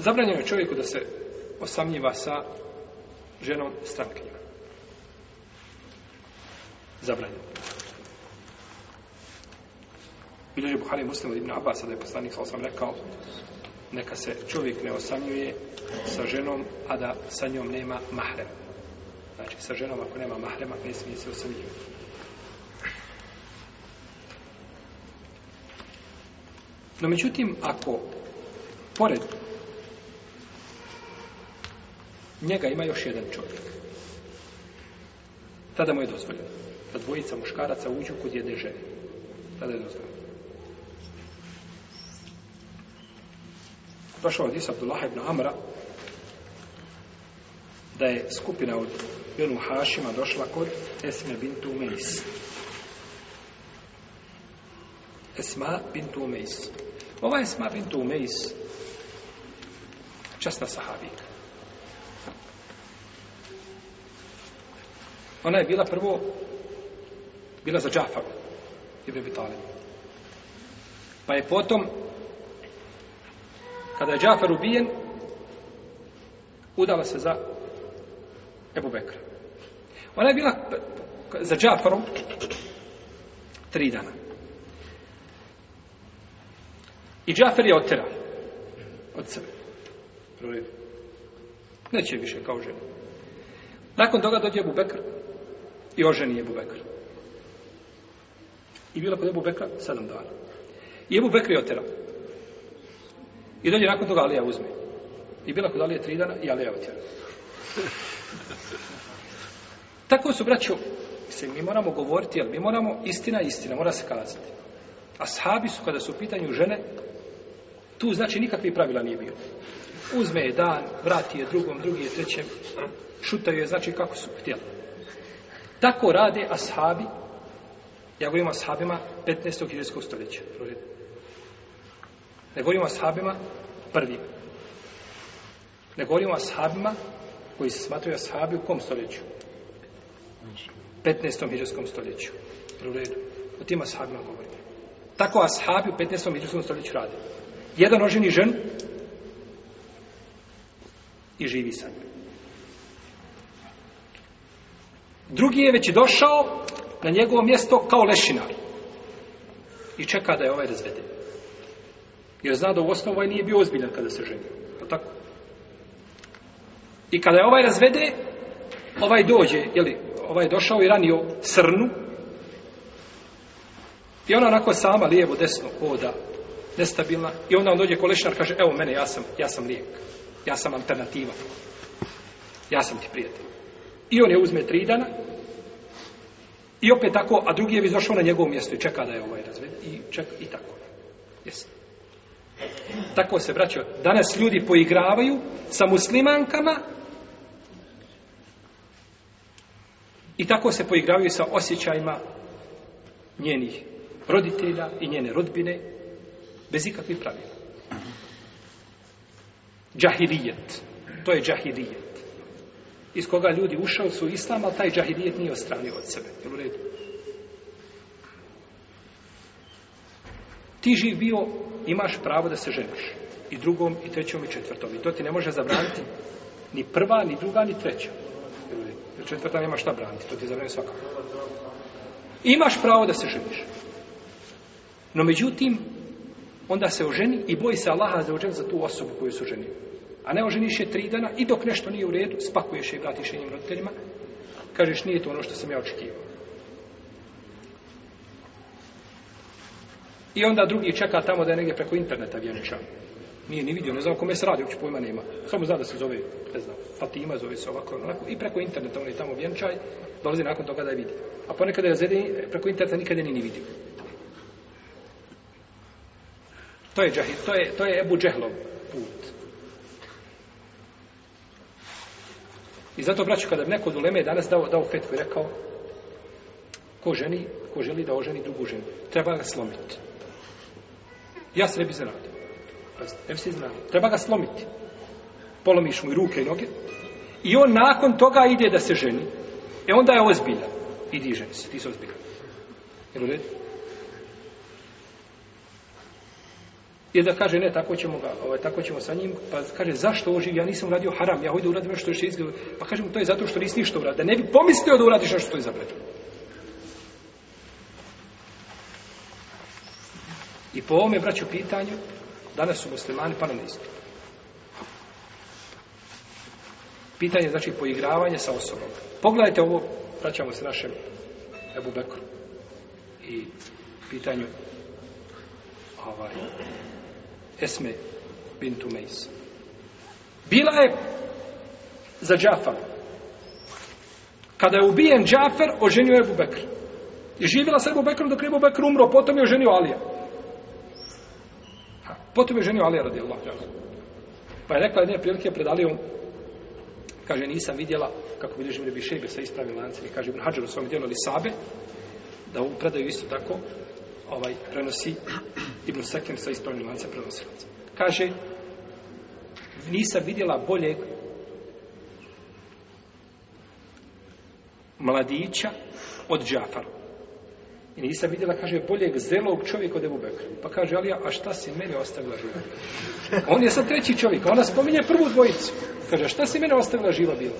Zabranjeno je čovjeku da se osamljiva sa ženom strankinjom. Zabranjeno. je Buhari muslim ibn Abbas, da je poslanik sa osam rekao, neka se čovjek ne osamljuje sa ženom, a da sa njom nema mahrema. Znači, sa ženom ako nema mahrema, ne smije se osamljivati. No, međutim, ako pored Njega ima još jedan čovjek. Tada mu je dozvoljeno. Da dvojica muškaraca uđu kod jedne žene. Tada je dozvoljeno. Došao od Isa Laha ibn Amra da je skupina od Benu Hašima došla kod Esme bintu Umeis. Esma bintu Umeis. Ova Esma bintu Umeis časna sahabika. Ona je bila prvo, bila za Džafar, i Bebi Pa je potom, kada je Džafar ubijen, udala se za Ebu Bekra. Ona je bila za Džafarom tri dana. I Džafar je otera od sebe. Neće više kao žena. Nakon toga dođe Ebu Bekr i oženi Ebu Bekr. I bila kod Ebu Bekra sedam dana. I Ebu Bekr je otera. I dođe nakon toga Alija uzme. I bila kod Alije tri dana i Alija otjera Tako su, braćo, mislim, mi moramo govoriti, jer mi moramo, istina istina, mora se kazati. A sahabi su, kada su u pitanju žene, tu znači nikakvih pravila nije bilo. Uzme je dan, vrati je drugom, drugi je trećem, šutaju je, znači kako su htjeli. Tako rade ashabi, ja govorim o ashabima 15. hiljadskog stoljeća. Ne govorim o ashabima prvim. Ne govorim o ashabima koji se smatraju ashabi u kom stoljeću? 15. hiđarskom stoljeću. U redu. O tim ashabima govorim. Tako ashabi u 15. hiđarskom stoljeću rade. Jedan oženi žen i živi sa njim. Drugi je već došao na njegovo mjesto kao lešinar. I čeka da je ovaj razvede. Jer zna da u osnovu ovaj nije bio ozbiljan kada se ženio. Pa tako? I kada je ovaj razvede, ovaj dođe, jeli, ovaj je došao i ranio srnu. I ona onako sama, lijevo, desno, hoda, nestabilna. I onda on dođe lešinar kaže, evo mene, ja sam, ja sam lijek. Ja sam alternativa. Ja sam ti prijatelj. I on je uzme tri dana i opet tako, a drugi je izašao na njegovo mjesto i čeka da je ovaj razved i čeka i tako. Jesi. Tako se vraćaju, Danas ljudi poigravaju sa muslimankama i tako se poigravaju sa osjećajima njenih roditelja i njene rodbine bez ikakvih pravila. Džahilijet. To je džahilijet iz koga ljudi ušao su islam, ali taj džahidijet nije ostranio od sebe. Jel u redu? Ti živ bio, imaš pravo da se ženiš. I drugom, i trećom, i četvrtom. I to ti ne može zabraniti ni prva, ni druga, ni treća. Jer četvrta nema šta braniti, to ti zabranio svakako. Imaš pravo da se ženiš. No međutim, onda se oženi i boji se Allaha za za tu osobu koju su ženi. A ne oženiš je tri dana i dok nešto nije u redu, spakuješ je i vratiš je njim roditeljima. Kažeš, nije to ono što sam ja očekivao. I onda drugi čeka tamo da je negdje preko interneta vjenčan. Nije ni vidio, ne znam kome se radi, uopće pojma nema. Samo zna da se zove, ne znam, Fatima, zove se ovako, onako. I preko interneta on je tamo vjenčaj, dolazi nakon toga da je vidi. A ponekad je preko interneta nikada ni ni vidio. To je, to je, to je Ebu Džehlov put. I zato, braću, kada bi neko od Uleme danas dao, dao fetvu i rekao ko ženi, ko želi da oženi drugu ženu, treba ga slomiti. Ja se ne bi zaradio. Ne bi se Treba ga slomiti. Polomiš mu i ruke i noge. I on nakon toga ide da se ženi. E onda je ozbiljan. Idi ženi se, ti se ozbiljan. Jel I da kaže, ne, tako ćemo ga, ovaj, tako ćemo sa njim, pa kaže, zašto oživ, ja nisam radio haram, ja da uradim nešto što je izgleda. Pa kažem, to je zato što nisi ništa uradio, da ne bi pomislio da uradiš nešto što je zabranjeno. I po ovome, braću, pitanju, danas su muslimani pa na Pitanje znači poigravanje sa osobom. Pogledajte ovo, vraćamo se našem Ebu Bekru i pitanju ovaj, Esme bintu Meis. Bila je za Džafar. Kada je ubijen Džafer, oženio je Bubekr. I živjela sa Ebu Bekrom dok je Ebu Bekr umro, potom je oženio Alija. potom je oženio Alija Allah. Pa je rekla jedne prilike pred Alijom, kaže nisam vidjela, kako bilježi bi šebe sa ispravim lancem, kaže Ibn u svom dijelu Lisabe, da u predaju isto tako, ovaj, prenosi Ibn sa ispravnim lance prenosilaca. Kaže, nisam vidjela boljeg mladića od Džafara. I nisam vidjela, kaže, boljeg zelog čovjeka od Ebu Bekra. Pa kaže, ali a šta si mene ostavila živa? On je sad treći čovjek, ona spominje prvu dvojicu. Kaže, šta si mene ostavila živa bila?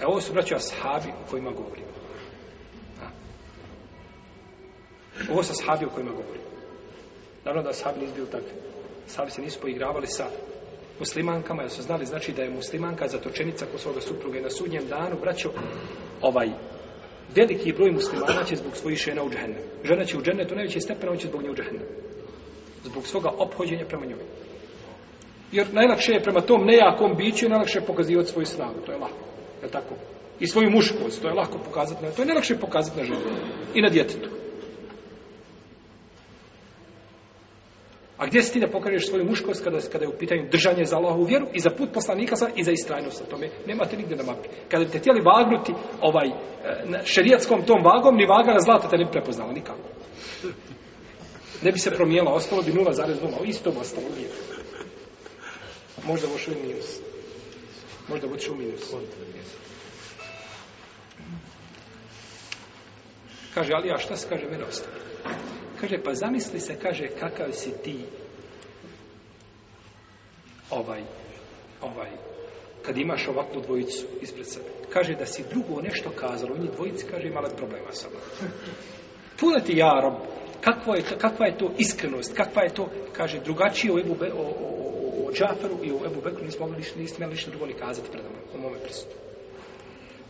E ovo su braćo ashabi o kojima govorim Ovo su ashabi o kojima govorim Naravno da sahabi nisu bili takvi. Sahabi se nisu poigravali sa muslimankama, jer su znali znači da je muslimanka zatočenica kod svoga supruga i na sudnjem danu, braćo, ovaj, veliki broj muslimana će zbog svojih žena u džahenne. Žena će u džahenne, to najveći stepen, on će zbog nje u džahenne. Zbog svoga ophođenja prema njoj. Jer najlakše je prema tom nejakom biću, najlakše je pokazivati svoju snagu, to je lako. Je tako? I svoju muškost, to je lako pokazati, na, to je najlakše pokazati na ženu i na djetetu. A gdje si ti da pokažeš svoju muškost kada, kada je u pitanju držanje za Allahovu vjeru i za put poslanika i za istrajnost na tome? Nemate nigdje na mapi. Kada bi te htjeli vagnuti ovaj, e, šerijatskom tom vagom, ni vaga na zlata te ne bi prepoznala nikako. Ne bi se promijela, ostalo bi 0,0, isto bi ostalo Možda u minus. Možda bi u minus. Kaže, ali ja šta se kaže, mene ostaje. Kaže, pa zamisli se, kaže, kakav si ti ovaj, ovaj, kad imaš ovakvu dvojicu ispred sebe. Kaže da si drugo nešto kazalo, oni dvojici, kaže, imala problema sa mnom. Puno ti ja, rob, kakva je, kakva je to iskrenost, kakva je to, kaže, drugačije u Ebu o, Džaferu i u Ebu Beku nismo mogli, nismo ništa drugo ni kazati pred mnom, u mome prstu.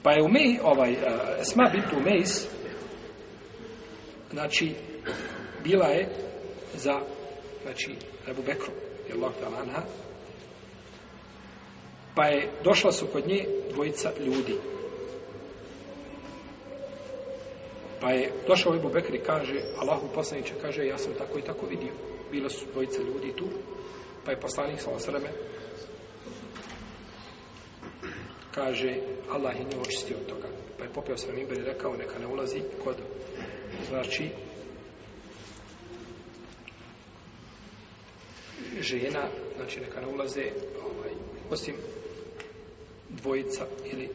Pa je umej, ovaj, uh, sma bitu MES, znači, bila je za, znači, Ebu Bekru, je Anha, pa je, došla su kod nje dvojica ljudi. Pa je došao Ebu i kaže, Allahu poslaniče kaže, ja sam tako i tako vidio. Bila su dvojica ljudi tu, pa je poslanik sa osreme kaže, Allah je nju očistio od toga. Pa je popio sve i rekao, neka ne ulazi kod, znači, žena, znači neka ne ulaze ovaj, osim dvojica ili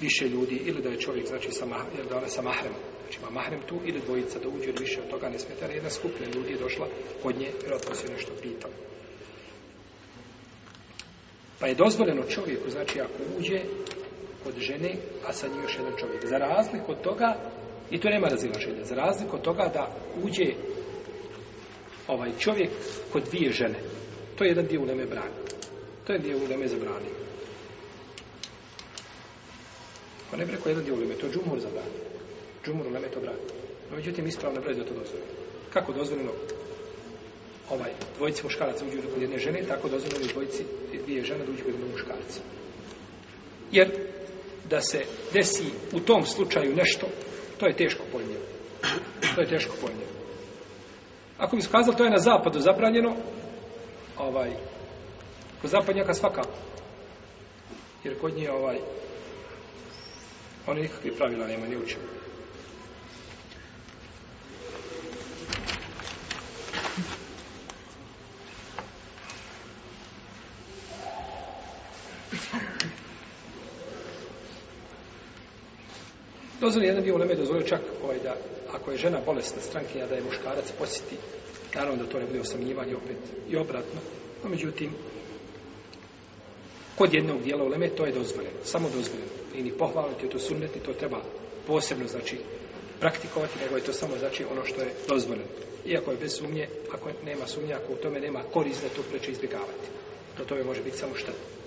više ljudi, ili da je čovjek, znači, sa, da ona sa mahrem, znači ima mahrem tu, ili dvojica da uđe ili više od toga ne smeta, jer jedna skupina ljudi je došla kod nje, vjerojatno se nešto pitao Pa je dozvoljeno čovjeku, znači ako uđe kod žene, a sa njim još jedan čovjek. Za razliku od toga, i tu nema razilaženja, za razliku od toga da uđe ovaj čovjek kod dvije žene. To je jedan dio uleme brani. To je dio uleme zabrani. Pa ne bi rekao jedan dio uleme, to džumur zabrani. Džumur uleme to brani. No, međutim, ispravno brez da to dozvoljeno. Kako dozvoljeno ovaj, dvojici muškaraca uđu kod jedne žene, tako dozvoljeno i dvojici dvije žene da uđu kod jedne muškarca. Jer da se desi u tom slučaju nešto, to je teško pojmljivo. To je teško pojmljivo. Ako bi skazali, to je na zapadu zabranjeno, ovaj, kod zapadnjaka svakako. Jer kod njih, ovaj, oni nikakvih pravila nema, ne učimo. Dozvoli, jedan u leme dozvolio čak ovaj da ako je žena bolesna strankinja da je muškarac posjeti, naravno da to ne bude osamljivanje opet i obratno. No, međutim, kod jednog dijela uleme to je dozvoljeno, samo dozvoljeno. I ni pohvaliti, to to to treba posebno, znači, praktikovati, nego je to samo, znači, ono što je dozvoljeno. Iako je bez sumnje, ako nema sumnje, ako u tome nema korist, da to preče izbjegavati. Do tome može biti samo štetno.